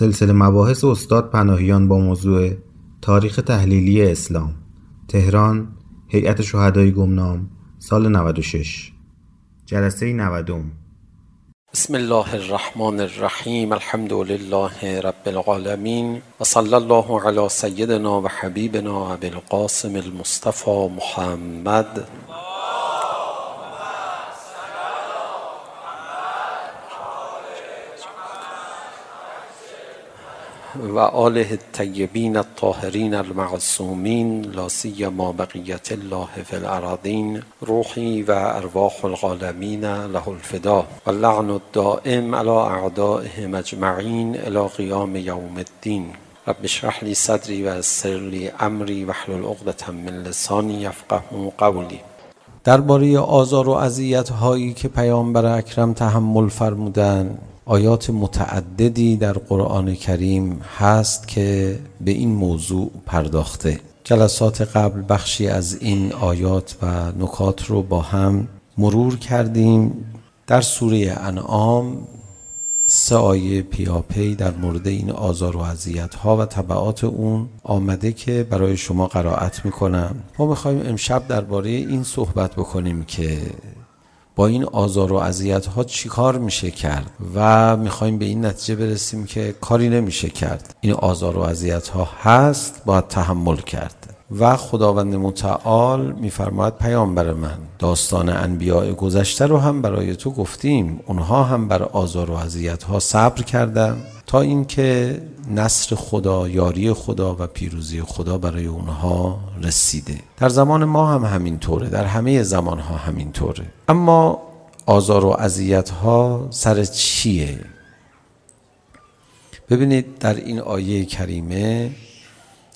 سلسله مباحث استاد پناهیان با موضوع تاریخ تحلیلی اسلام تهران هیئت شهدای گمنام سال 96 جلسه 90 بسم الله الرحمن الرحیم الحمد لله رب العالمین و صلی الله علی سیدنا و حبیبنا ابی القاسم المصطفى محمد. وآله الطيبين الطاهرين المعصومين لا سيما بقية الله في الأراضين روحي وأرواح العالمين له الفداء واللعن الدائم على أعدائهم أجمعين إلى قيام يوم الدين رب اشرح لي صدري ويسر لي امري واحلل عقدة من لساني يفقهوا قولي درباره آزار و اذیت هایی که پیامبر اکرم تحمل فرمودند آیات متعددی در قرآن کریم هست که به این موضوع پرداخته. جلسات قبل بخشی از این آیات و نکات رو با هم مرور کردیم. در سوره انعام سه آیه پیاپی در مورد این آزار و عذیت ها و تبعات اون آمده که برای شما قرائت میکنم. ما میخواییم امشب درباره این صحبت بکنیم که با این آزار و اذیت ها چیکار میشه کرد؟ و میخوایم به این نتیجه برسیم که کاری نمیشه کرد. این آزار و اذیت ها هست باید تحمل کرد. و خداوند متعال میفرماید پیامبر من داستان انبیاء گذشته رو هم برای تو گفتیم. اونها هم بر آزار و اذیت ها صبر کردند تا اینکه نصر خدا یاری خدا و پیروزی خدا برای اونها رسیده. در زمان ما هم همینطوره در همه زمان ها همینطوره. اما آزار و اذیت ها سر چیه؟ ببینید در این آیه کریمه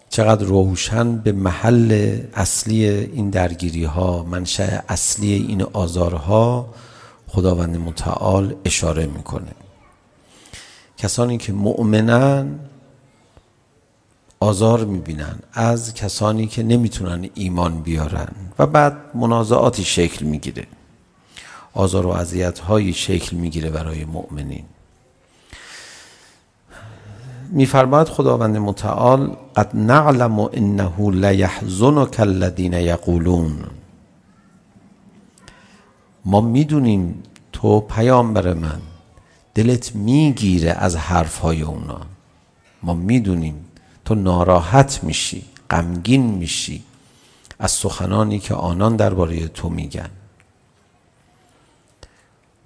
چقدر روشن به محل اصلی این درگیری ها منشأ اصلی این آزارها خداوند متعال اشاره میکنه. کسانی که مؤمنن آزار میبینن از کسانی که نمیتونن ایمان بیارن و بعد منازعاتی شکل میگیره. آزار و اذیت هایی شکل میگیره برای مؤمنین. میفرماید خداوند متعال قد نعلم انه لا لیحزنک الذین يقولون ما میدونیم تو پیامبر من دلت میگیره از حرف های اونا. ما میدونیم تو ناراحت میشی غمگین میشی. از سخنانی که آنان درباره تو میگن.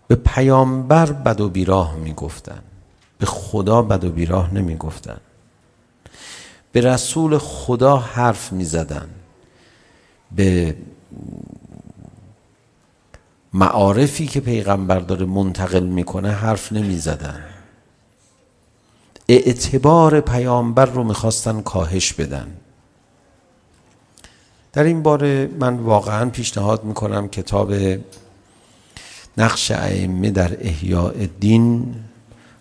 به پیامبر بد و بیراه میگفتن. به خدا بد و بیراه نمیگفتن. به رسول خدا حرف میزدن. به معارفی که پیغمبر داره منتقل میکنه حرف نمیزدن. اعتبار پیامبر رو میخواستن کاهش بدن. در این باره من واقعا پیشنهاد میکنم کتاب نقش ائمه در احیاء دین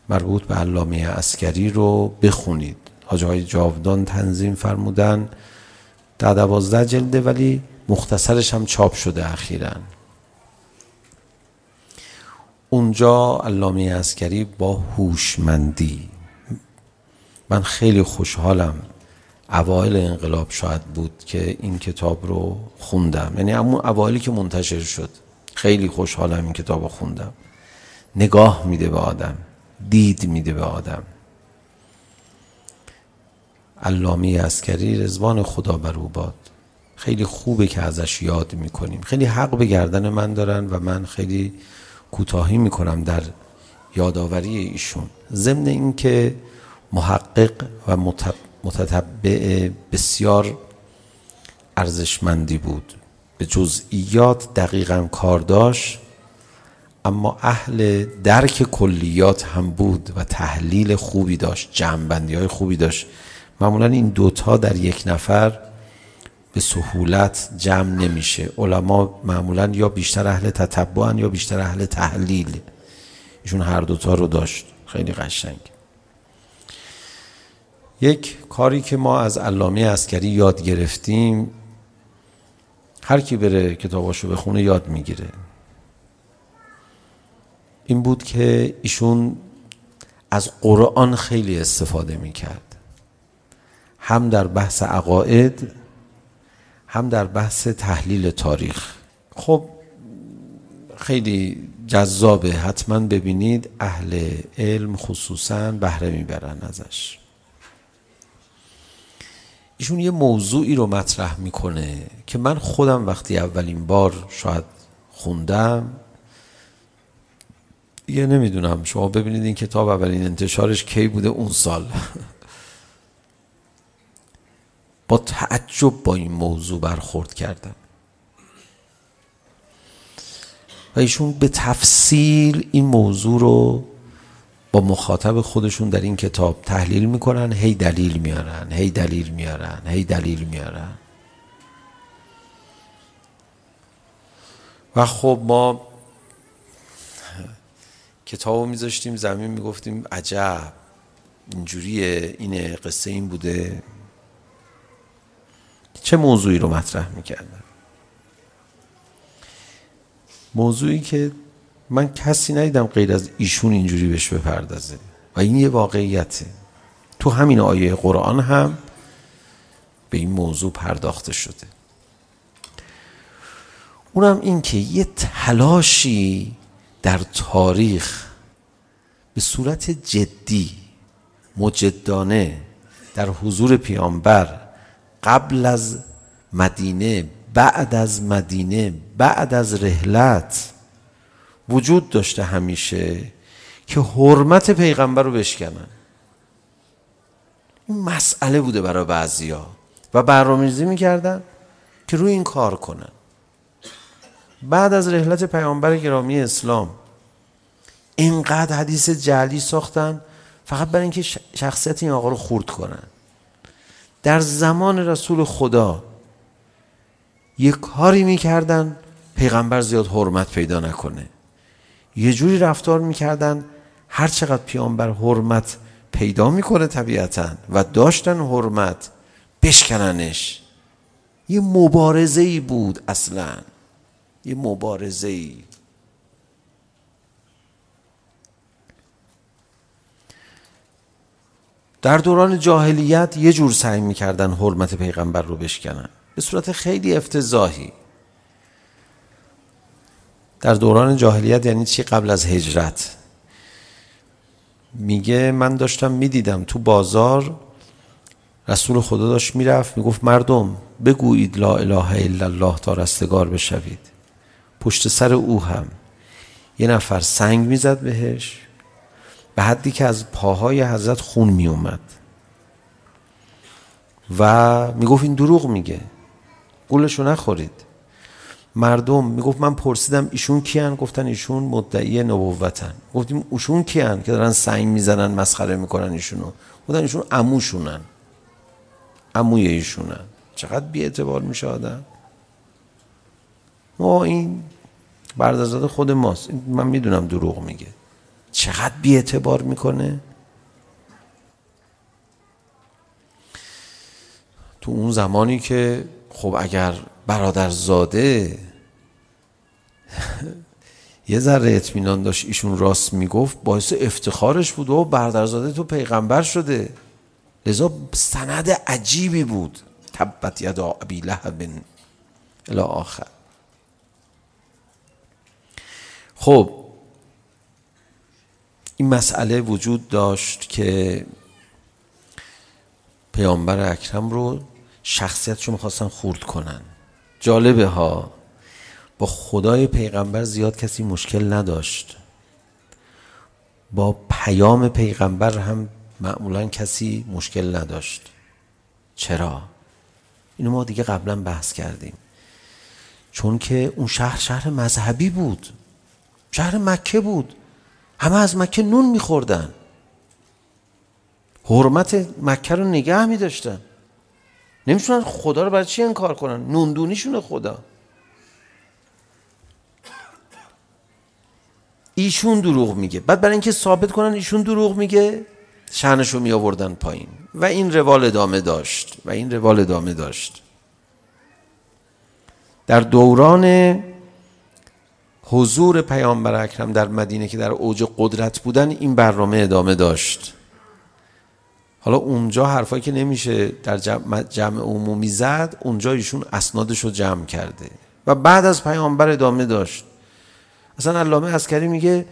مربوط به علامه عسکری رو بخونید. حاجه های جاودان تنظیم فرمودن. در دوازده جلده ولی مختصرش هم چاپ شده اخیراً. اونجا علامه عسکری با هوشمندی. من خیلی خوشحالم. اوایل انقلاب شاید بود که این کتاب رو خوندم. یعنی همون اوایلی که منتشر شد. خیلی خوشحالم این کتاب رو خوندم. نگاه میده به آدم. دید میده به آدم. علامه عسکری رزوان خدا بر او باد. خیلی خوبه که ازش یاد میکنیم. خیلی حق به گردن من دارن و من خیلی کوتاهی میکنم در یادآوری ایشون. ضمن اینکه محقق و متتبع بسیار ارزشمندی بود. به جزئیات دقیقا کار داشت اما اهل درک کلیات هم بود و تحلیل خوبی داشت جمعبندی های خوبی داشت. معمولا این دوتا در یک نفر به سهولت جمع نمیشه. علما معمولا یا بیشتر اهل تتبع یا بیشتر اهل تحلیل. ایشون هر دوتا رو داشت. خیلی قشنگ. یک کاری که ما از علامه عسکری یاد گرفتیم هر کی بره کتاباشو بخونه یاد میگیره. این بود که ایشون از قرآن خیلی استفاده میکرد. هم در بحث عقاید هم در بحث تحلیل تاریخ خب خیلی جذابه حتما ببینید اهل علم خصوصا بهره میبرن ازش ایشون یه موضوعی رو مطرح میکنه که من خودم وقتی اولین بار شاید خوندم یه نمیدونم شما ببینید این کتاب اولین انتشارش کی بوده اون سال با تعجب با این موضوع برخورد کردن. و ایشون به تفصیل این موضوع رو با مخاطب خودشون در این کتاب تحلیل میکنن هی دلیل میارن هی دلیل میارن هی دلیل میارن. و خب ما کتابو میذاشتیم زمین میگفتیم عجب اینجوریه اینه قصه این بوده. چه موضوعی رو مطرح میکردن موضوعی که من کسی ندیدم غیر از ایشون اینجوری بهش بپردازه و این یه واقعیته تو همین آیه قرآن هم به این موضوع پرداخته شده اونم این که یه تلاشی در تاریخ به صورت جدی مجدانه در حضور پیامبر قبل از مدینه بعد از مدینه بعد از رحلت وجود داشته همیشه که حرمت پیغمبر رو بشکنن. این مسئله بوده برای بعضیا. و برنامه‌ریزی می‌کردن که روی این کار کنن. بعد از رحلت پیامبر گرامی اسلام اینقدر حدیث جعلی ساختن فقط برای اینکه شخصیت این آقا رو خورد کنن. در زمان رسول خدا یه کاری میکردن پیغمبر زیاد حرمت پیدا نکنه. یه جوری رفتار میکردن هر چقدر پیامبر حرمت پیدا میکنه طبیعتا و داشتن حرمت بشکننش یه مبارزه ای بود اصلا. یه مبارزه ای در دوران جاهلیت یه جور سعی میکردن حرمت پیغمبر رو بشکنن. به صورت خیلی افتضاحی. در دوران جاهلیت یعنی چی قبل از هجرت؟ میگه من داشتم میدیدم تو بازار رسول خدا داشت میرفت میگفت مردم بگویید لا اله الا الله تا رستگار بشوید. پشت سر او هم یه نفر سنگ میزد بهش. به حدی که از پاهای حضرت خون می اومد. و می گفت این دروغ میگه. گولشو نخورید. مردم میگفت من پرسیدم ایشون کیان؟ گفتن ایشون مدعی نبوتن. گفتیم ایشون کیان که دارن سنگ میزنن مسخره میکنن ایشونو؟ گفتن ایشون عموشونن عموی ایشونن. چقدر بی اعتبار میشه آدم؟ ما این بردازاد خود ماست. من میدونم دروغ میگه. چقدر بیعتبار میکنه؟ تو اون زمانی که خب اگر برادر زاده یه ذره اطمینان داشت ایشون راست میگفت باعث افتخارش بود و برادرزاده تو پیغمبر شده. لذا سند عجیبی بود. تبت یدا ابی لهب الی آخر. خب این مسئله وجود داشت که پیامبر اکرم رو شخصیتشو میخواستن خورد کنن. جالبه ها با خدای پیغمبر زیاد کسی مشکل نداشت. با پیام پیغمبر هم معمولا کسی مشکل نداشت. چرا؟ اینو ما دیگه قبلا بحث کردیم. چون که اون شهر شهر مذهبی بود. شهر مکه بود. همه از مکه نون میخوردن حرمت مکه رو نگه میداشتن نمیشونن خدا رو برای چی انکار کنن نوندونیشونه خدا ایشون دروغ میگه بعد برای اینکه ثابت کنن ایشون دروغ میگه شأنش رو میآوردن پایین و این روال ادامه داشت و این روال ادامه داشت در دوران حضور پیامبر اکرم در مدینه که در اوج قدرت بودن این برنامه ادامه داشت. حالا اونجا حرفایی که نمیشه در جمع, جمع عمومی زد اونجا ایشون اسنادش رو جمع کرده. و بعد از پیامبر ادامه داشت. اصلا علامه عسکری میگه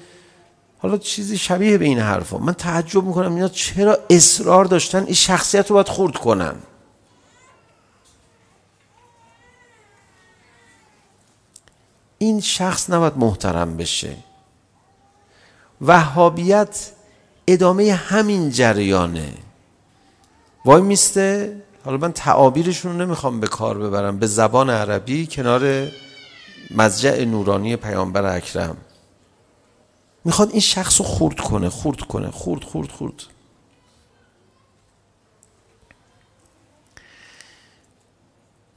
حالا چیزی شبیه به این حرفا. من تعجب میکنم اینا چرا اصرار داشتن؟ این شخصیت رو باید خورد کنن. این شخص نباید محترم بشه. وهابیت ادامه همین جریانه. وای میسته حالا من تعابیرشون رو نمیخوام به کار ببرم. به زبان عربی کنار مزجع نورانی پیامبر اکرم. میخواد این شخص رو خورد کنه خورد کنه خورد خورد خورد.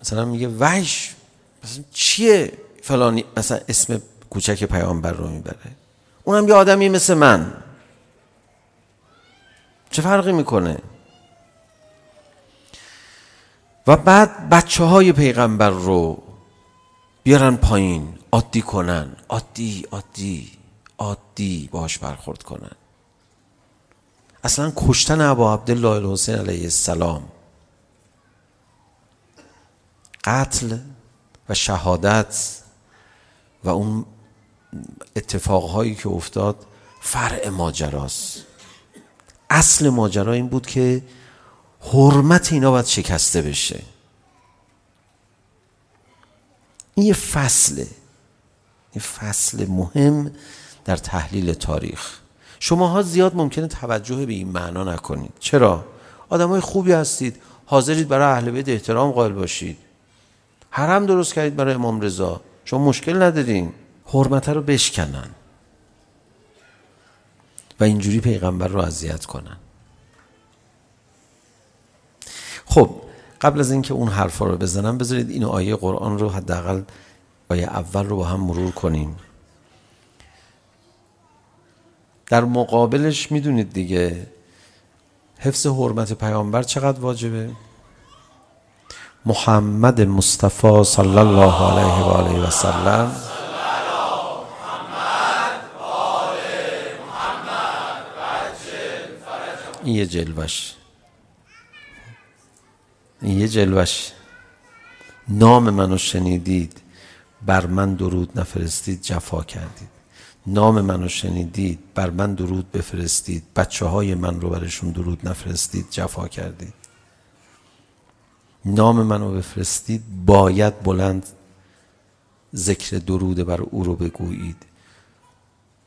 مثلا میگه وحش مثلا چیه؟ فلانی مثلا اسم کوچک پیامبر رو میبره. اونم یه آدمی مثل من. چه فرقی میکنه؟ و بعد بچه های پیغمبر رو بیارن پایین عادی کنن. عادی عادی عادی باش برخورد کنن. اصلا کشتن ابا عبدالله الحسین علیه السلام قتل و شهادت اون اتفاقهایی که افتاد فرع ماجراست اصل ماجرا این بود که حرمت اینا باید شکسته بشه این یه فصله یه فصل مهم در تحلیل تاریخ شماها زیاد ممکنه توجه به این معنا نکنید چرا آدمای خوبی هستید حاضرید برای اهل بیت احترام قائل باشید حرم درست کردید برای امام رضا شما مشکل ندارین حرمته رو بشکنن و اینجوری پیغمبر رو اذیت کنن خب قبل از اینکه اون حرفا رو بزنم بذارید این آیه قرآن رو حداقل آیه اول رو با هم مرور کنیم در مقابلش میدونید دیگه حفظ حرمت پیامبر چقدر واجبه محمد مصطفى صلى الله عليه وآله وسلم یه جلوش یه جلوش نام منو شنیدید بر من درود نفرستید جفا کردید نام منو شنیدید بر من درود بفرستید بچه های من رو برشون درود نفرستید جفا کردید نام منو بفرستید باید بلند ذکر درود بر او رو بگویید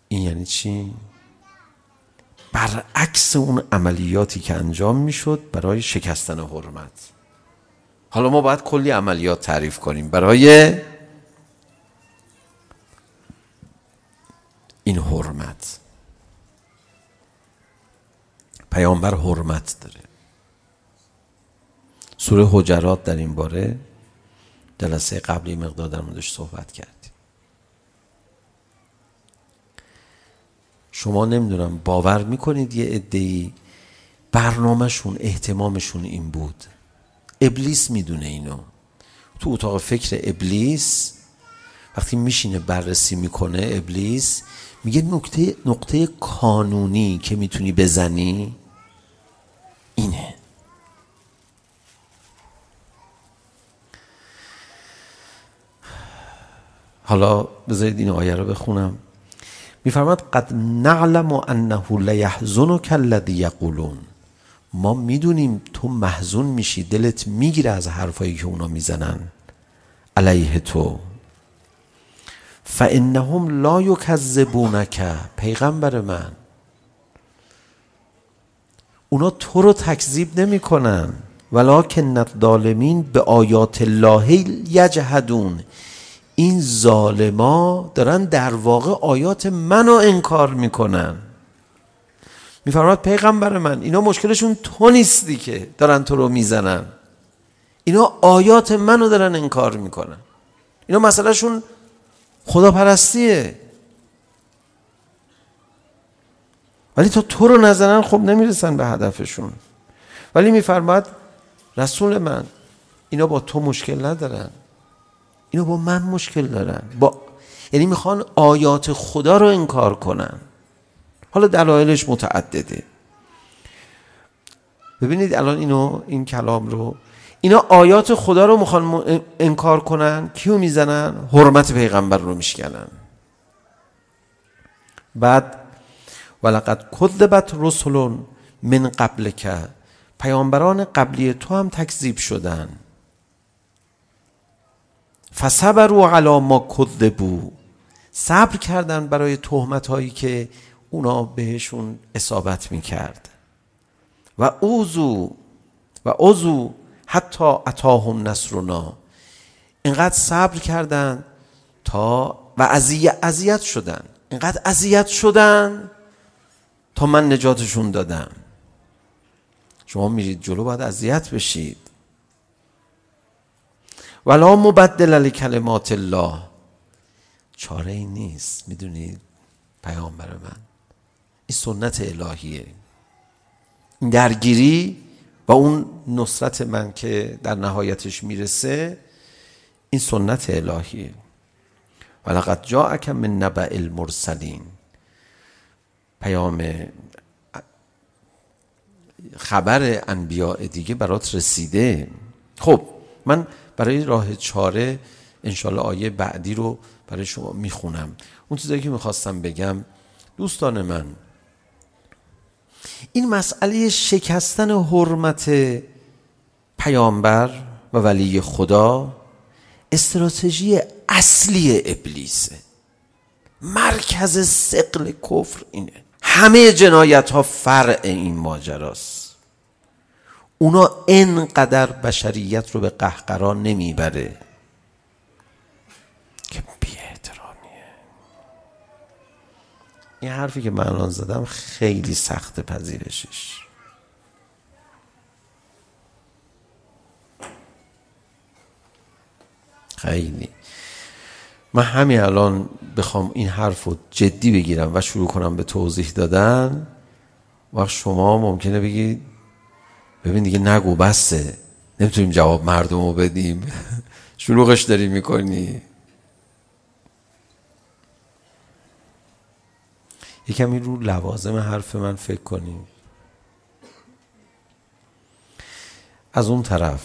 این یعنی چی؟ برعکس اون عملیاتی که انجام میشد برای شکستن حرمت حالا ما باید کلی عملیات تعریف کنیم برای این حرمت پیامبر حرمت داره سوره حجرات در این باره جلسه قبلی مقدار در موردش صحبت کردیم شما نمیدونم باور میکنید یه عده‌ای برنامهشون اهتمامشون این بود؟ ابلیس میدونه اینو. تو اتاق فکر ابلیس وقتی میشینه بررسی میکنه ابلیس میگه نقطه نقطه قانونی که میتونی بزنی اینه. حالا بذارید این آیه رو بخونم. میفرماد قد نعلم انه يحزنك الذي يقولون ما میدونیم تو محزون میشی دلت میگیره از حرفایی که اونا میزنن. علیه تو. فانهم لا یکذبونک پیغمبر من. اونا تو رو تکذیب نمیکنن ولکن الظالمین به آیات الله یجحدون. این ظالما دارن در واقع آیات منو انکار میکنن. میفرماد پیغمبر من اینا مشکلشون تو نیستی که دارن تو رو میزنن. اینا آیات منو دارن انکار میکنن. اینا مسئلهشون خداپرستیه. ولی تا تو رو نزنن خب نمیرسن به هدفشون. ولی میفرماد رسول من اینا با تو مشکل ندارن. اینو با من مشکل دارن. با یعنی میخوان آیات خدا رو انکار کنن. حالا دلایلش متعدده. ببینید الان اینو این کلام رو اینا آیات خدا رو میخوان انکار کنن کیو میزنن؟ حرمت پیغمبر رو میشکنن. بعد ولقد کذبت رسل من قبلک. پیامبران قبلی تو هم تکذیب شدن. فصبروا علی ما کذبوا صبر کردن برای تهمت هایی که اونا بهشون اصابت میکرد. و اوزو و اوزو حتی اتاهم نصرنا. اینقدر صبر کردن تا و اذیت شدن. اینقدر اذیت شدن تا من نجاتشون دادم. شما میرید جلو باید اذیت بشید. ولا مبدل لکلمات الله چاره ای نیست میدونید پیامبر من این سنت الهیه این درگیری و اون نصرت من که در نهایتش میرسه این سنت الهیه ولقد جاءك من نبأ المرسلین پیام خبر انبیاء دیگه برات رسیده خب من برای راه چاره انشالله آیه بعدی رو برای شما میخونم. اون چیزایی که میخواستم بگم دوستان من این مسئله شکستن حرمت پیامبر و ولی خدا استراتژی اصلی ابلیسه. مرکز سقل کفر اینه. همه جنایت ها فرع این ماجراست. اونا انقدر بشریت رو به قهقرا نمیبره که بی احترامیه این حرفی که من الان زدم خیلی سخت پذیرشش خیلی من همین الان بخوام این حرف رو جدی بگیرم و شروع کنم به توضیح دادن وقت شما ممکنه بگید ببین دیگه نگو بسه نمیتونیم جواب مردم رو بدیم شلوغش داری میکنی یکم این رو لوازم حرف من فکر کنیم از اون طرف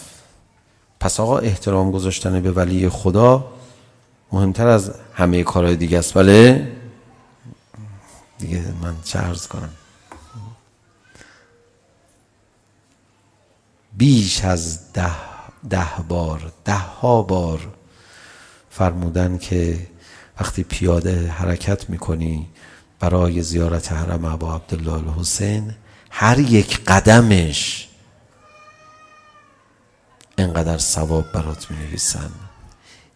پس آقا احترام گذاشتن به ولی خدا مهمتر از همه کارهای دیگه است بله دیگه من چه عرض کنم بیش از ده, ده بار ده ها بار فرمودن که وقتی پیاده حرکت میکنی برای زیارت حرم ابا عبدالله الحسین هر یک قدمش انقدر ثواب برات می نویسن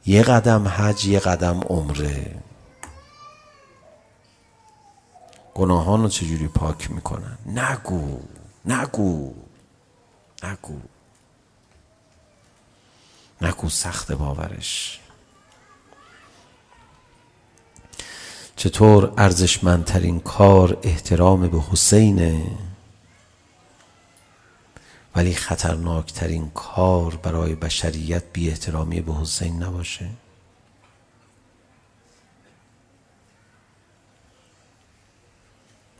یه قدم حج یه قدم عمره. گناهان رو چجوری پاک میکنن؟ نگو نگو. نگو نگو سخت باورش چطور ارزشمندترین کار احترام به حسینه ولی خطرناکترین کار برای بشریت بی احترامی به حسین نباشه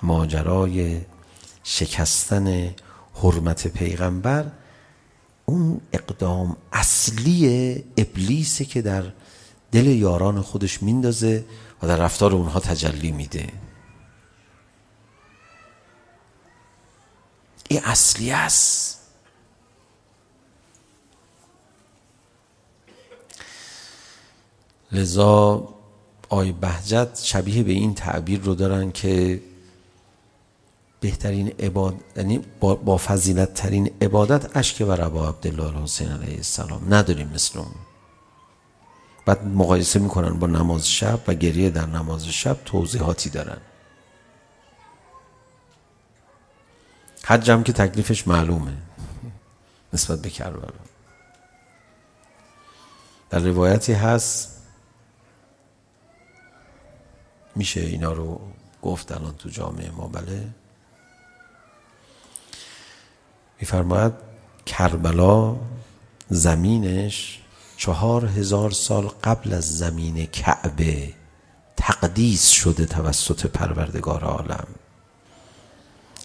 ماجرای شکستن حرمت پیغمبر اون اقدام اصلی ابلیسه که در دل یاران خودش میندازه و در رفتار اونها تجلی میده این اصلی است لذا آی بهجت شبیه به این تعبیر رو دارن که بهترین عبادت یعنی با, با فضیلت ترین عبادت اشک و ربا عبدالله حسین علیه السلام. نداریم مثل اون بعد مقایسه میکنن با نماز شب و گریه در نماز شب توضیحاتی دارن. حج هم که تکلیفش معلومه. نسبت به کربلا در روایتی هست میشه اینا رو گفت الان تو جامعه ما بله؟ میفرماید کربلا زمینش چهار هزار سال قبل از زمین کعبه تقدیس شده توسط پروردگار عالم.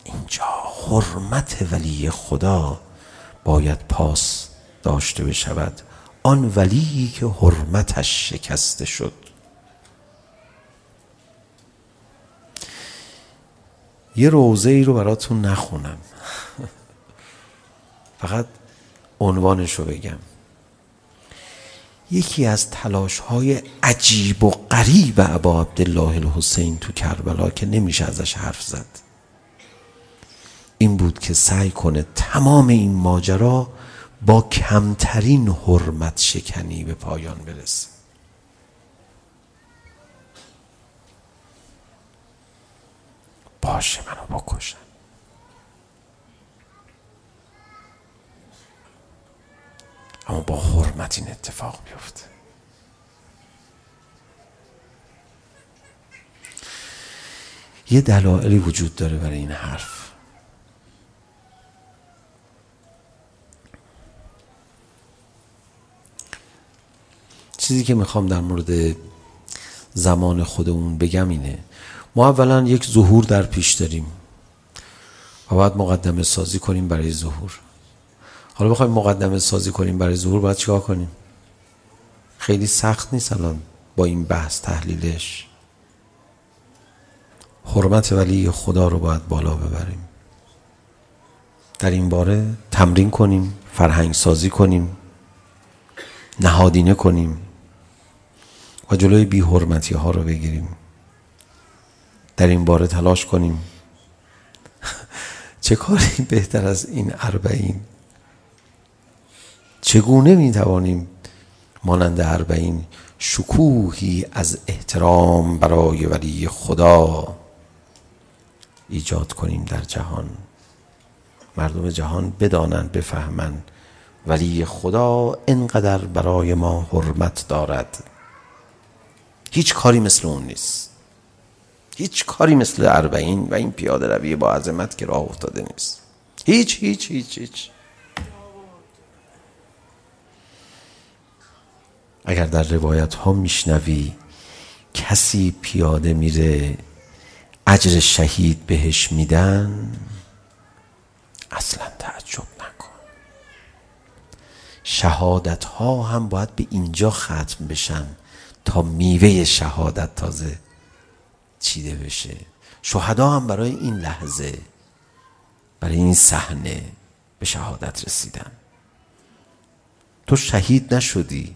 اینجا حرمت ولی خدا باید پاس داشته بشود. آن ولی که حرمتش شکسته شد. یه روزه ای رو براتون نخونم. فقط عنوانش رو بگم یکی از تلاش های عجیب و غریب عبا عبدالله الحسین تو کربلا که نمیشه ازش حرف زد این بود که سعی کنه تمام این ماجرا با کمترین حرمت شکنی به پایان برسه باشه منو بکشن Han با حرمت این اتفاق farmjoft. یه دلایلی وجود داره برای این حرف چیزی که میخوام در مورد زمان خودمون بگم اینه ما اولا یک ظهور در پیش داریم و باید مقدمه سازی کنیم برای ظهور حالا بخوایم مقدمه سازی کنیم برای ظهور باید چیکار کنیم؟ خیلی سخت نیست الان با این بحث تحلیلش. حرمت ولی خدا رو باید بالا ببریم. در این باره تمرین کنیم فرهنگ سازی کنیم نهادینه کنیم و جلوی بی حرمتی ها رو بگیریم. در این باره تلاش کنیم. چه کاری بهتر از این اربعین؟ چگونه می توانیم مانند اربعین شکوهی از احترام برای ولی خدا ایجاد کنیم در جهان؟ مردم جهان بدانند بفهمند ولی خدا انقدر برای ما حرمت دارد. هیچ کاری مثل اون نیست. هیچ کاری مثل اربعین و این پیاده روی با عظمت که راه افتاده نیست. هیچ هیچ هیچ هیچ. اگر در روایت ها میشنوی کسی پیاده میره اجر شهید بهش میدن اصلا تعجب نکن. شهادت ها هم باید به اینجا ختم بشن تا میوه شهادت تازه چیده بشه. شهدا هم برای این لحظه برای این صحنه به شهادت رسیدن. تو شهید نشدی.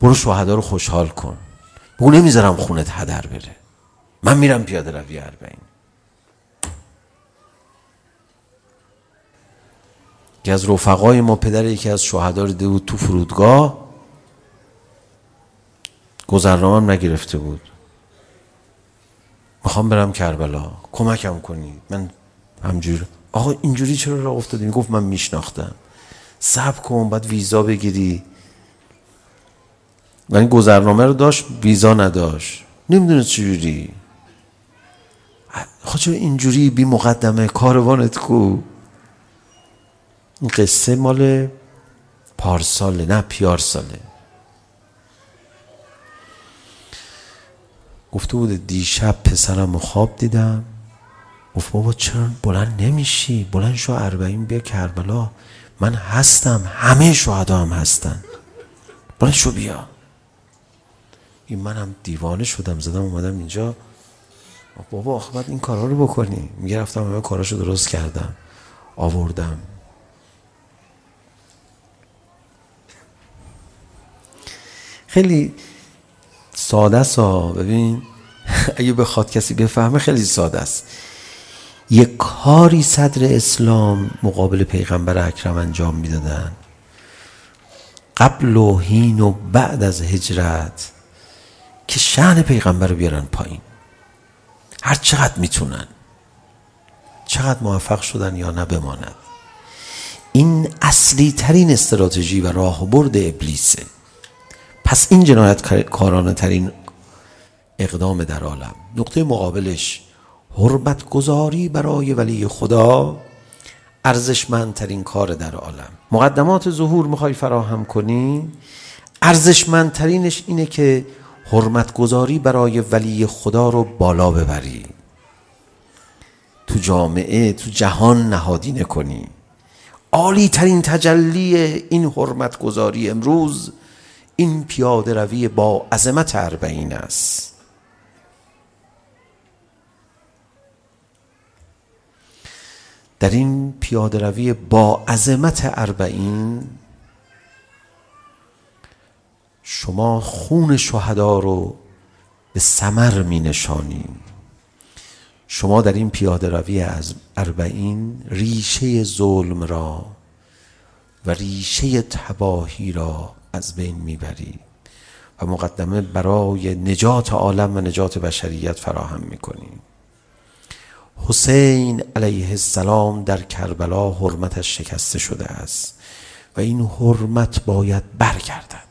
برو شهدا رو خوشحال کن. بگو نمیذارم خونت هدر بره. من میرم پیاده روی اربعین. که از رفقای ما پدر یکی از شهدا رو بود تو فرودگاه. گذرنامه هم نگرفته بود. میخوام برم کربلا. کمکم کنی من همجور آقا اینجوری چرا راه افتادی؟ میگفت من میشناختم. صبر کن بعد ویزا بگیری. و این گذرنامه رو داشت ویزا نداشت نمیدونه چجوری خود اینجوری بی مقدمه کاروانت کو این قصه مال پارساله نه پیارساله گفته بود دیشب پسرم خواب دیدم گفت بابا چرا بلند نمیشی بلند شو اربعین بیا کربلا من هستم همه شهدا هم هستن بلند شو بیا این من هم دیوانه شدم زدم اومدم اینجا. بابا آخه باید این کارها رو بکنی. میگه رفتم همه کاراشو درست کردم. آوردم. خیلی ساده سا ببین. اگه بخواد کسی بفهمه خیلی ساده است. یک کاری صدر اسلام مقابل پیغمبر اکرم انجام میدادن. قبل و هین و بعد از هجرت که شان پیغمبر رو بیارن پایین هر چقدر میتونن چقدر موفق شدن یا نه بماند این اصلی ترین استراتژی و راهبرد ابلیسه پس این جنایت کارانه ترین اقدام در عالم نقطه مقابلش حرمت گذاری برای ولی خدا ارزشمندترین کار در عالم مقدمات ظهور میخوای فراهم کنی ارزشمندترینش اینه که حرمتگذاری برای ولی خدا رو بالا ببری. تو جامعه تو جهان نهادینه کنی. عالی ترین تجلی این حرمتگذاری امروز این پیاده روی با عظمت اربعین است. در این پیاده روی با عظمت اربعین شما خون شهدا رو به ثمر می نشانیم شما در این پیاده روی از اربعین ریشه ظلم را و ریشه تباهی را از بین میبرید و مقدمه برای نجات عالم و نجات بشریت فراهم میکنیم حسین علیه السلام در کربلا حرمتش شکسته شده است و این حرمت باید برگردد.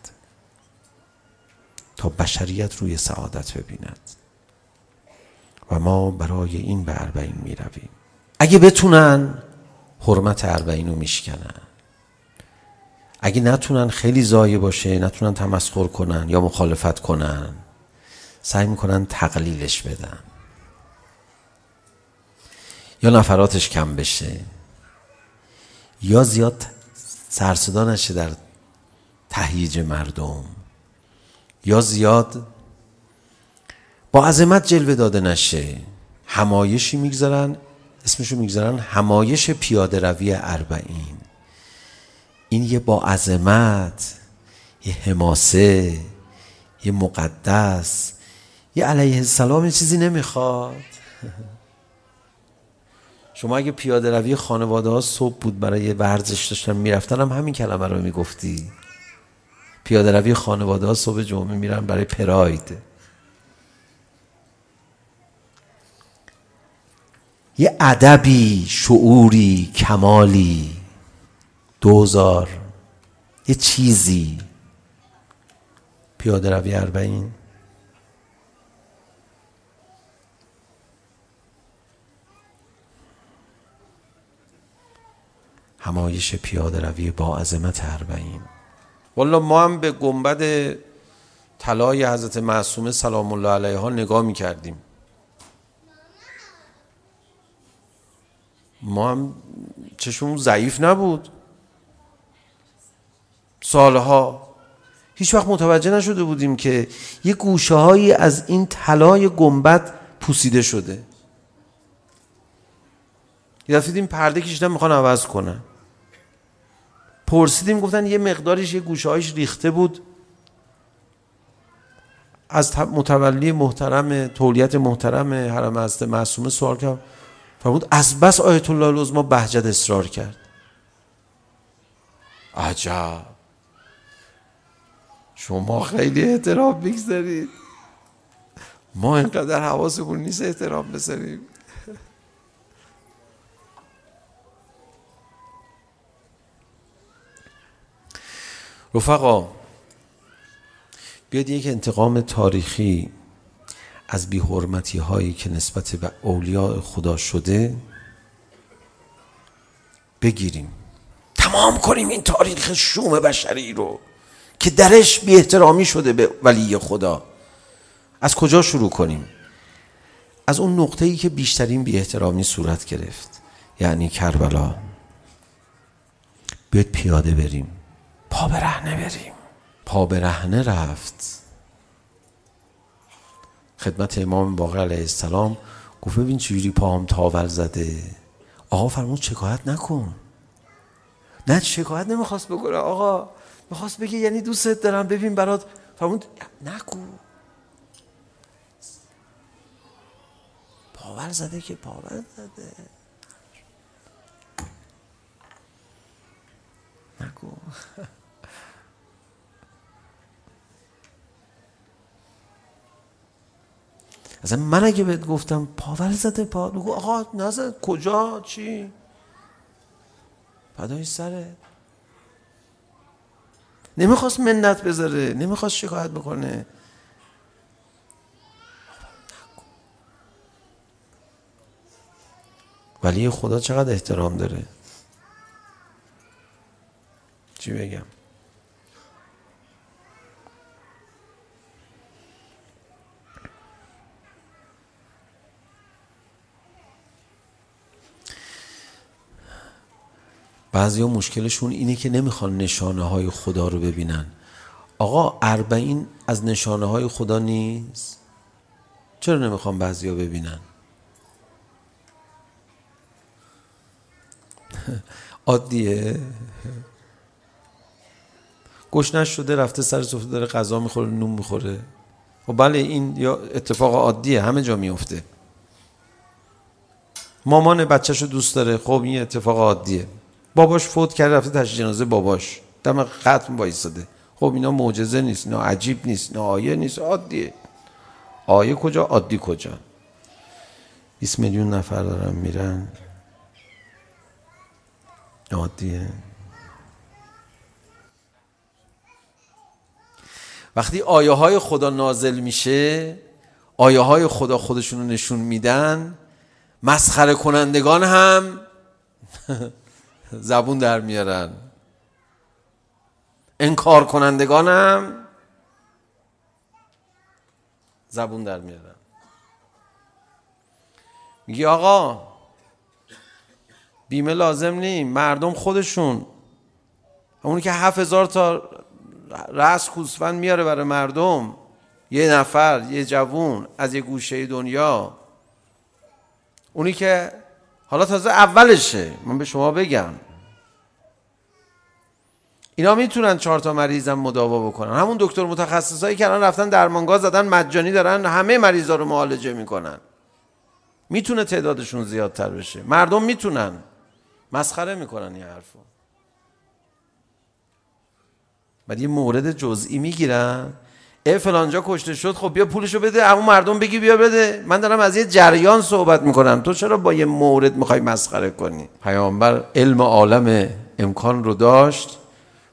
تا بشریت روی سعادت ببیند و ما برای این به اربعین می رویم اگه بتونن حرمت اربعین رو میشکنن اگه نتونن خیلی زایه باشه نتونن تمسخر کنن یا مخالفت کنن سعی میکنن تقلیلش بدن یا نفراتش کم بشه یا زیاد سرصدا نشه در تهییج مردم یا زیاد؟ با عظمت جلوه داده نشه. همایشی میگذارن اسمشو میگذارن همایش پیاده روی اربعین. این یه با عظمت یه حماسه یه مقدس یه علیه السلام یه چیزی نمیخواد. شما اگه پیاده روی خانواده ها صبح بود برای ورزش داشتن میرفتن هم همین کلمه رو میگفتی. پیاده روی خانواده ها صبح جمعه میرن برای پراید. یه ادبی شعوری کمالی دوزار یه چیزی. پیاده روی اربعین. همایش پیاده روی با عظمت اربعین. والا ما هم به گنبد طلای حضرت معصومه سلام الله علیها نگاه میکردیم. ما هم چشمون ضعیف نبود. سالها هیچ وقت متوجه نشده بودیم که یه گوشه هایی از این طلای گنبد پوسیده شده. یه دفعه دیدیم پرده کشیدن میخوان عوض کنن. پرسیدیم گفتن یه مقدارش یه گوشهایش ریخته بود. از متولی محترم تولیت محترم حرم از معصومه سوال کرد. فرمود از بس آیت الله العظما بهجت اصرار کرد. عجب. شما خیلی احترام بگذارید ما اینقدر حواسمون نیست احترام بذاریم. رفقا بیاد یک انتقام تاریخی از بیحرمتی هایی که نسبت به اولیاء خدا شده بگیریم تمام کنیم این تاریخ شوم بشری رو که درش بی احترامی شده به ولی خدا از کجا شروع کنیم از اون نقطه ای که بیشترین بی احترامی صورت گرفت یعنی کربلا بیاد پیاده بریم پا به رهنه بریم پا به رهنه رفت خدمت امام باقر علیه السلام گفت ببین چجوری پاهم تاول زده آقا فرمود شکایت نکن نه شکایت نمیخواست بکنه آقا میخواست بگه یعنی دوستت دارم ببین برات فرمود نکو پاول زده که پاول زده نکو اصلا من اگه بهت گفتم پاور زده پا بگو آقا نزد کجا چی پدای سره نمیخواست منت بذاره نمیخواست شکایت بکنه ولی خدا چقدر احترام داره چی بگم بعضی ها مشکلشون اینه که نمیخوان نشانه های خدا رو ببینن. آقا اربعین از نشانه های خدا نیست؟ چرا نمیخوان بعضی ها ببینن؟ عادیه. گشنش شده رفته سر سفره داره غذا میخوره نون میخوره. خب بله این یا اتفاق عادیه همه جا میفته مامان بچه‌شو دوست داره. خب این اتفاق عادیه. باباش فوت کرد رفته تشییع جنازه باباش دم ختم وایساده خب اینا معجزه نیست اینا عجیب نیست اینا آیه نیست عادیه آیه کجا عادی کجا 20 میلیون نفر دارن میرن عادیه وقتی آیه های خدا نازل میشه آیه های خدا خودشون نشون میدن مسخره کنندگان هم زبون در میارن. انکار کنندگانم زبون در میارن. میگی آقا بیمه لازم نیم مردم خودشون. اونی که هفت هزار تا رأس گوسفند میاره برای مردم. یه نفر یه جوون از یه گوشه دنیا. اونی که حالا تازه اولشه من به شما بگم اینا میتونن چهار تا مریضم مداوا بکنن همون دکتر متخصصایی که الان رفتن درمانگاه زدن مجانی دارن همه مریضا رو معالجه میکنن میتونه تعدادشون زیادتر بشه مردم میتونن مسخره میکنن این حرفو بعد یه مورد جزئی میگیرن ای فلانجا کشته شد خب بیا پولشو بده اما مردم بگی بیا بده من دارم از یه جریان صحبت میکنم تو چرا با یه مورد میخوای مسخره کنی پیامبر علم عالم امکان رو داشت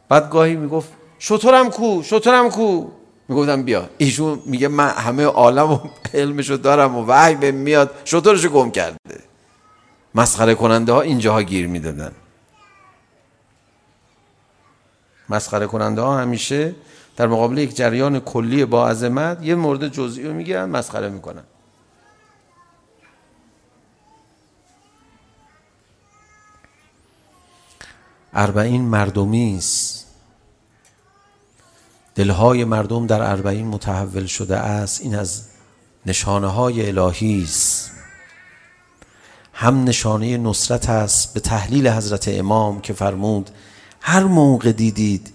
بعد گاهی میگفت شطورم کو شطورم کو میگفتم بیا ایشون میگه من همه عالم و علمشو دارم و وحی به میاد شطورشو گم کرده مسخره کننده ها اینجاها گیر میدادن مسخره کننده ها همیشه در مقابل یک جریان کلی با عظمت یه مورد جزئی رو میگیرن مسخره میکنن. اربعین مردمی است. دلهای مردم در اربعین متحول شده است. این از نشانه های الهی است. هم نشانه نصرت است به تحلیل حضرت امام که فرمود هر موقع دیدید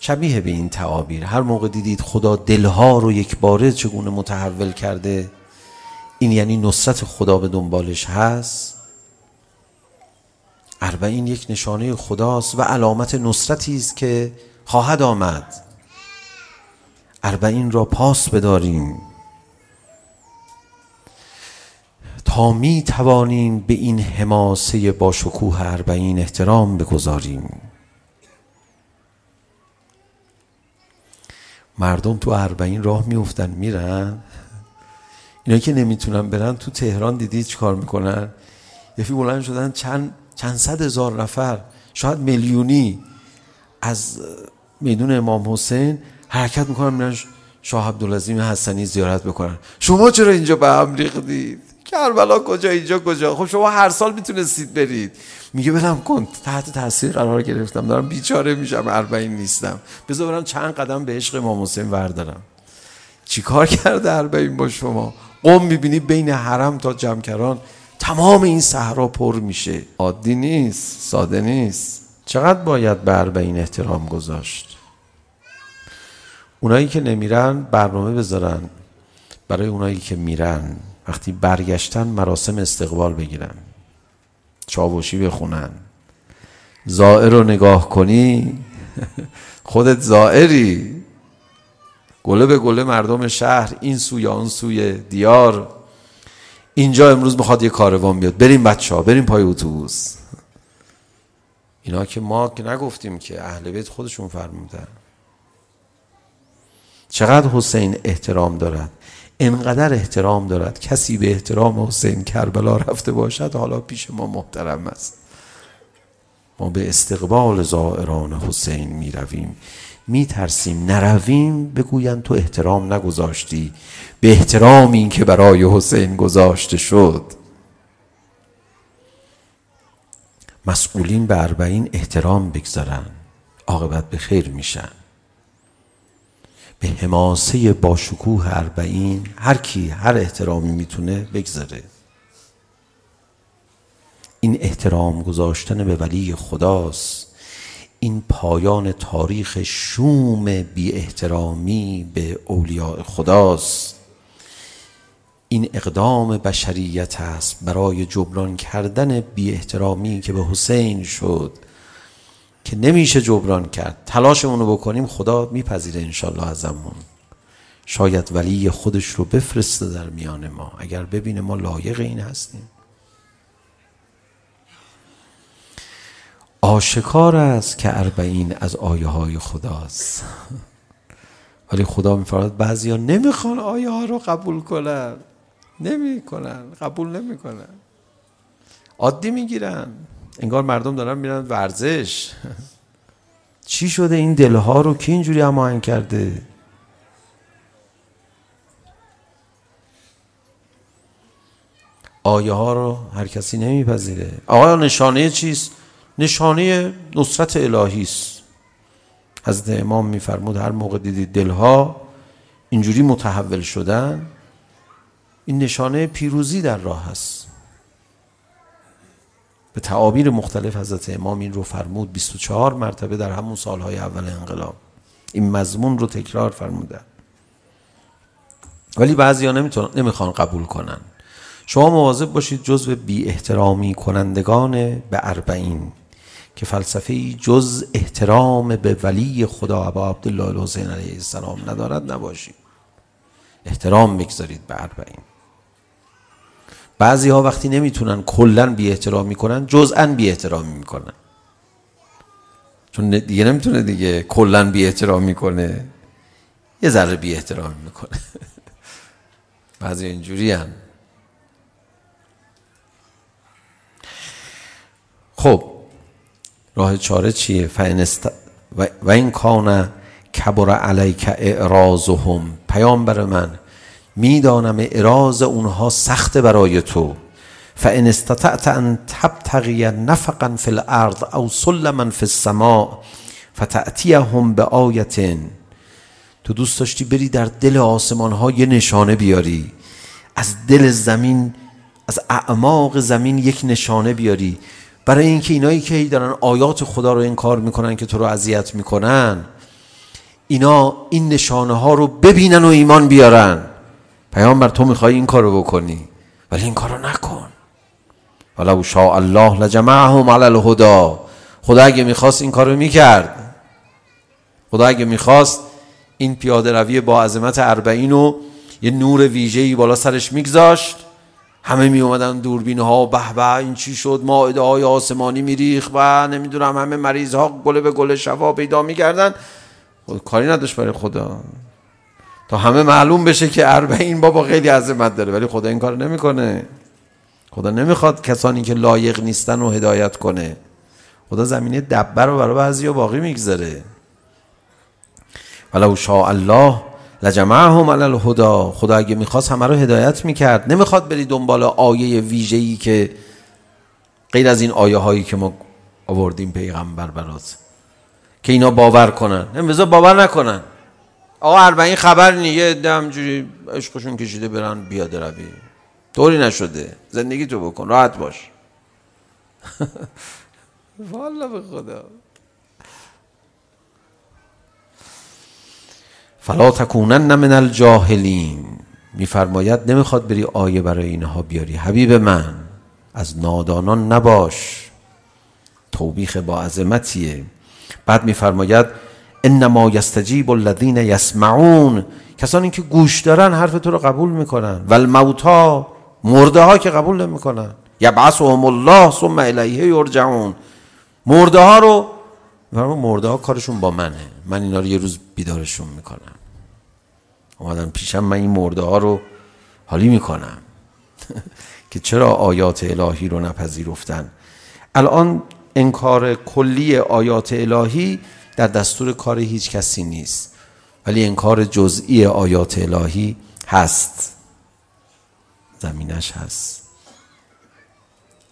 شبیه به این تعابیر هر موقع دیدید خدا دلها رو یک باره چگونه متحول کرده این یعنی نصرت خدا به دنبالش هست اربعین یک نشانه خداست و علامت نصرتی است که خواهد آمد اربعین را پاس بداریم تا می توانیم به این حماسه با شکوه اربعین احترام بگذاریم. مردم تو اربعین راه میافتن میرن. اینا که نمیتونن برن تو تهران دیدی چیکار میکنن؟ یه فی بلند شدن چند چند صد هزار نفر شاید میلیونی از میدون امام حسین حرکت میکنن میرن شاه عبدالعظیم حسنی زیارت بکنن. شما چرا اینجا به هم ریختید؟ کربلا کجا اینجا کجا خب شما هر سال میتونستید برید میگه برم کن تحت تاثیر قرار گرفتم دارم بیچاره میشم اربعین نیستم بذار برم چند قدم به عشق امام حسین وردارم چیکار کرده اربعین با شما قم میبینی بین حرم تا جمکران تمام این صحرا پر میشه عادی نیست ساده نیست چقدر باید به اربعین احترام گذاشت اونایی که نمیرن برنامه بذارن برای اونایی که میرن وقتی برگشتن مراسم استقبال بگیرن. چاوشی بخونن زائر رو نگاه کنی خودت زائری. گله به گله مردم شهر این سو یا اون سوی دیار. اینجا امروز میخواد یه کاروان بیاد. بریم بچه ها بریم پای اتوبوس. اینا که ما که نگفتیم که اهل بیت خودشون فرمودن. چقدر حسین احترام دارد انقدر احترام دارد. کسی به احترام حسین کربلا رفته باشد حالا پیش ما محترم است. ما به استقبال زائران حسین می رویم می ترسیم نرویم بگویند تو احترام نگذاشتی. به احترام این که برای حسین گذاشته شد. مسئولین به اربعین احترام بگذارن. عاقبت به خیر میشن. به حماسه با شکوه اربعین هر کی هر احترامی میتونه بگذاره این احترام گذاشتن به ولی خداست این پایان تاریخ شوم بی احترامی به اولیاء خداست این اقدام بشریت است برای جبران کردن بی احترامی که به حسین شد که نمیشه جبران کرد. تلاشمون رو بکنیم خدا میپذیره انشالله ازمون. شاید ولی خودش رو بفرسته در میان ما. اگر ببینه ما لایق این هستیم. آشکار است که اربعین از آیه های خداست. ولی خدا میفرماید بعضیا نمیخوان آیه ها رو قبول کنن. نمیکنن. قبول نمیکنن. عادی میگیرن. انگار مردم دارن میرن ورزش چی شده این دلها رو کی اینجوری هماهنگ کرده آیه ها رو هر کسی نمیپذیره آقا نشانه چیست نشانه نصرت الهی است حضرت امام میفرمود هر موقع دیدید دلها اینجوری متحول شدن این نشانه پیروزی در راه است به تعابیر مختلف حضرت امام این رو فرمود 24 مرتبه در همون سالهای اول انقلاب. این مضمون رو تکرار فرموده. ولی بعضیا نمیتونن نمیخوان قبول کنن. شما مواظب باشید جزء بی احترامی کنندگان به اربعین که فلسفه جز احترام به ولی خدا ابا عبدالله الحسین علیه السلام ندارد نباشید. احترام بگذارید به اربعین. بعضی ها وقتی نمیتونن کلا بی احترام میکنن جزءا بی احترام میکنن. چون دیگه نمیتونه دیگه کلا بی احترام میکنه یه ذره بی احترام میکنه. بعضی اینجوری هم خب راه چاره چیه؟ فینست و این کان کبر علیک اعراضهم. پیامبر من میدانم اعراض اونها سخت برای تو. فان استطعت ان تبتغي نفقا فی الارض او سلما فی السماء فتاتيهم بايه تو دوست داشتی بری در دل آسمان ها یه نشانه بیاری. از دل زمین از اعماق زمین یک نشانه بیاری. برای اینکه اینایی که دارن آیات خدا رو انکار میکنن که تو رو اذیت میکنن اینا این نشانه ها رو ببینن و ایمان بیارن. پیامبر تو میخوای این کارو بکنی ولی این کارو نکن ولو شاء الله لجمعهم علی الهدى خدا اگه میخواست این کارو میکرد خدا اگه میخواست این پیاده روی با عظمت اربعین و یه نور ویژه‌ای بالا سرش میگذاشت همه می اومدن دوربین ها به به این چی شد مائده های آسمانی میریخ و نمیدونم همه مریض ها گله به گله شفا پیدا میکردن کاری نداشت برای خدا تا همه معلوم بشه که اربعین بابا خیلی عظمت داره ولی خدا این کار نمیکنه. خدا نمیخواد کسانی که لایق نیستن رو هدایت کنه. خدا زمینه دبه رو برای بعضی باقی میگذاره. ولو شاء الله لجمعهم علی الهدى. خدا اگه میخواست همه رو هدایت میکرد. نمیخواد بری دنبال آیه ویژه‌ای که غیر از این آیه هایی که ما آوردیم پیغمبر برات. که اینا باور کنن. نمیذار باور نکنن. آقا اربعین خبر نیه یه دم جوری عشقشون کشیده برن بیاده روی طوری نشده. زندگی تو بکن راحت باش. والا به خدا. فلا تکونن من الجاهلین. میفرماید نمیخواد بری آیه برای اینها بیاری. حبیب من از نادانان نباش. توبیخ با عظمتیه. بعد میفرماید انما یستجیب الذین یسمعون کسانی که گوش دارن حرف تو رو قبول میکنن. والموتا مرده ها که قبول نمیکنن. یبعثهم الله ثم الیه یرجعون. مرده ها رو مرده ها کارشون با منه. من اینا رو یه روز بیدارشون میکنم. اومدن پیشم من این مرده ها رو حالی میکنم. که چرا آیات الهی رو نپذیرفتن؟ الان انکار کلی آیات الهی در دستور کار هیچ کسی نیست. ولی انکار جزئی آیات الهی هست. زمینش هست.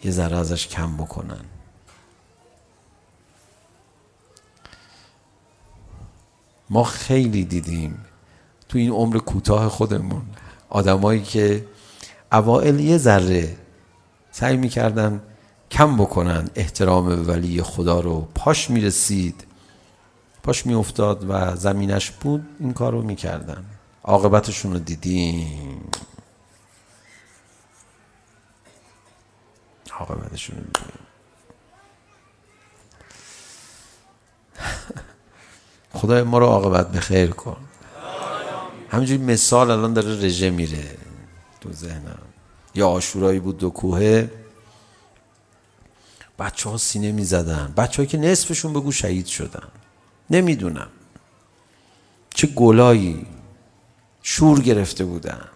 یه ذره ازش کم بکنن. ما خیلی دیدیم تو این عمر کوتاه خودمون آدمایی که اوائل یه ذره سعی میکردن کم بکنن احترام ولی خدا رو. پاش میرسید. پاش میافتاد و زمینش بود این کار رو میکردن عاقبتشون رو دیدیم. عاقبتشون رو دیدیم. خدای ما رو عاقبت به خیر کن. همینجوری مثال الان داره رژه میره تو ذهنم. یا آشورایی بود دو کوهه بچه ها سینه می زدن بچه که نصفشون بگو شهید شدن. نمیدونم. چه گلایی شور گرفته بودن.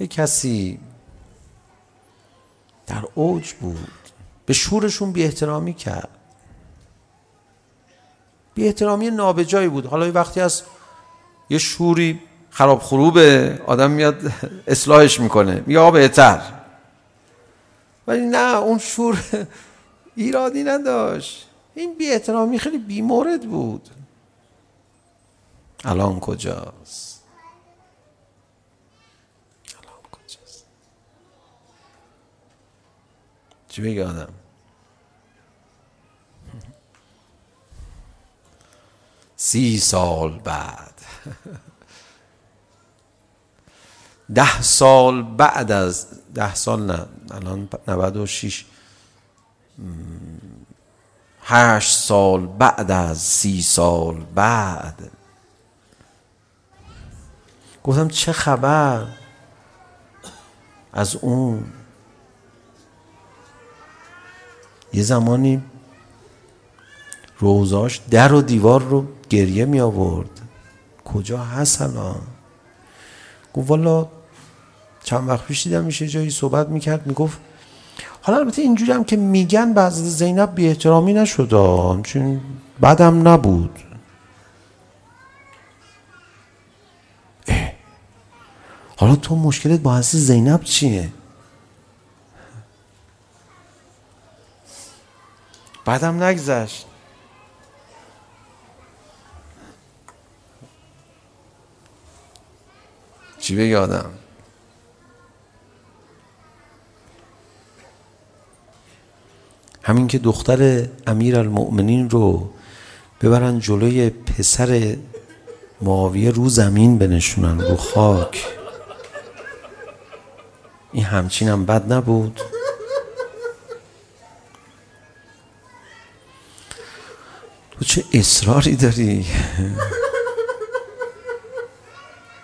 یه کسی در اوج بود. به شورشون بی احترامی کرد. بی احترامی نابجایی بود. حالا وقتی از یه شوری خراب خروبه آدم میاد اصلاحش میکنه. میگه بهتر. ولی نه اون شور ایرادی نداشت. این بی احترامی خیلی بیمورد بود. الان کجاست؟ الان کجاست؟ چی بگه آدم؟ سی سال بعد. ده سال بعد از ده سال نه الان 96 هشت سال بعد از سی سال بعد گفتم چه خبر از اون یه زمانی روزاش در و دیوار رو گریه می آورد کجا هست الان گفت والا چند وقت پیش دیدم میشه جایی صحبت میکرد میگفت حالا البته اینجوری هم که میگن بعض زینب بی احترامی نشد چون بدم نبود. اه. حالا تو مشکلت با حضرت زینب چیه؟ بعدم نگذشت. چی بگه آدم؟ همین که دختر امیر المؤمنین رو ببرن جلوی پسر معاویه رو زمین بنشونن رو خاک. این همچین هم بد نبود. تو چه اصراری داری؟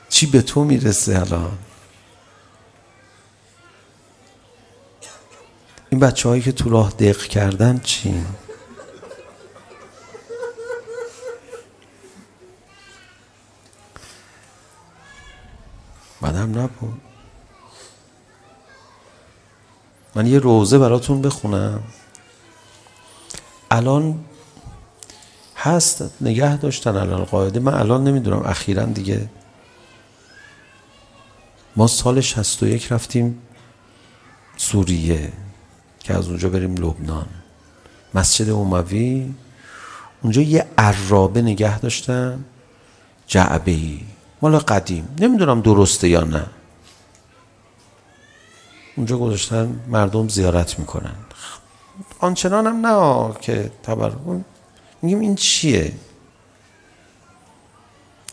چی به تو میرسه الان؟ این بچه هایی که تو راه دق کردن چی؟ بدم نبود. من یه روزه براتون بخونم. الان هست نگه داشتن الان قاعده. من الان نمیدونم اخیرا دیگه. ما سال 61 رفتیم سوریه. که از اونجا بریم لبنان مسجد اوموی اونجا یه عرابه نگه داشتن جعبه ای مال قدیم نمیدونم درسته یا نه اونجا گذاشتن مردم زیارت میکنن آنچنان هم نه که تبر میگیم این چیه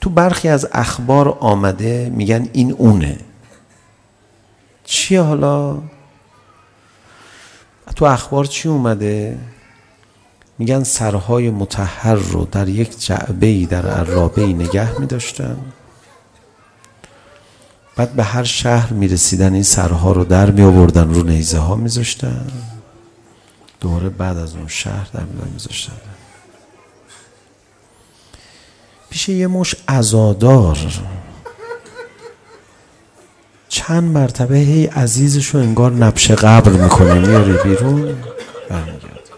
تو برخی از اخبار آمده میگن این اونه چیه حالا تو اخبار چی اومده میگن سرهای متحر رو در یک جعبه ای در عرابه ای نگه می داشتن بعد به هر شهر می رسیدن این سرها رو در می آوردن رو نیزه ها می دوره بعد از اون شهر در می میذاشتن پیش یه مش ازادار چند مرتبه هی عزیزش رو انگار نبش قبر میکنه میاره بیرون برمیگرد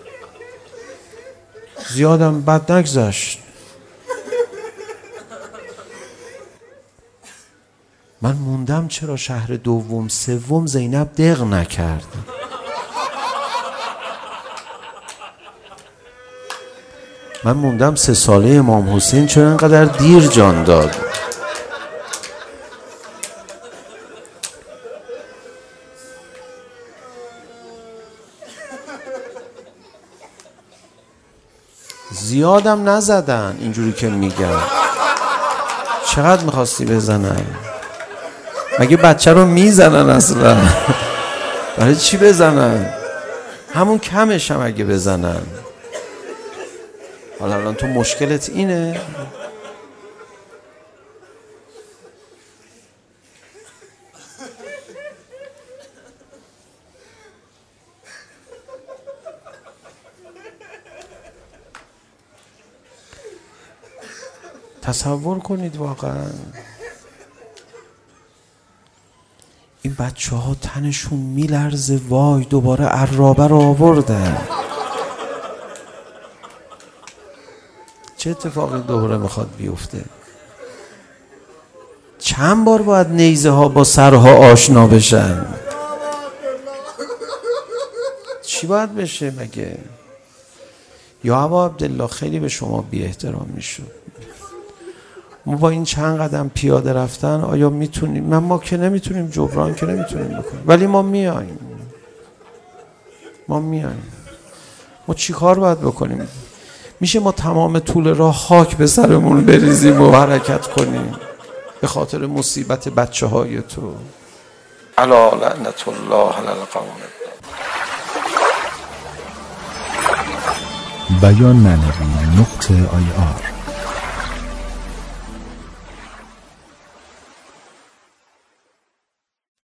زیادم بد نگذشت. من موندم چرا شهر دوم سوم زینب دق نکرد. من موندم سه ساله امام حسین چرا انقدر دیر جان داد. زیادم نزدن. اینجوری که میگن چقدر میخواستی بزنن مگه بچه رو میزنن اصلا؟ برای چی بزنن؟ همون کمش هم اگه بزنن. حالا الان تو مشکلت اینه. تصور کنید واقعا این بچه ها تنشون میلرزه وای دوباره عرابه رو آوردن چه اتفاقی دوباره میخواد بیفته چند بار باید نیزه ها با سرها آشنا بشن چی باید بشه مگه یا عبا عبدالله خیلی به شما بی احترام میشد ما با این چند قدم پیاده رفتن آیا میتونیم من ما که نمیتونیم جبران که نمیتونیم بکنیم ولی ما میاییم ما میاییم ما چیکار باید بکنیم میشه ما تمام طول راه خاک به سرمون بریزیم و حرکت کنیم به خاطر مصیبت بچه های تو علا لعنت الله علی القوم بیان معنوی نقطه آی آر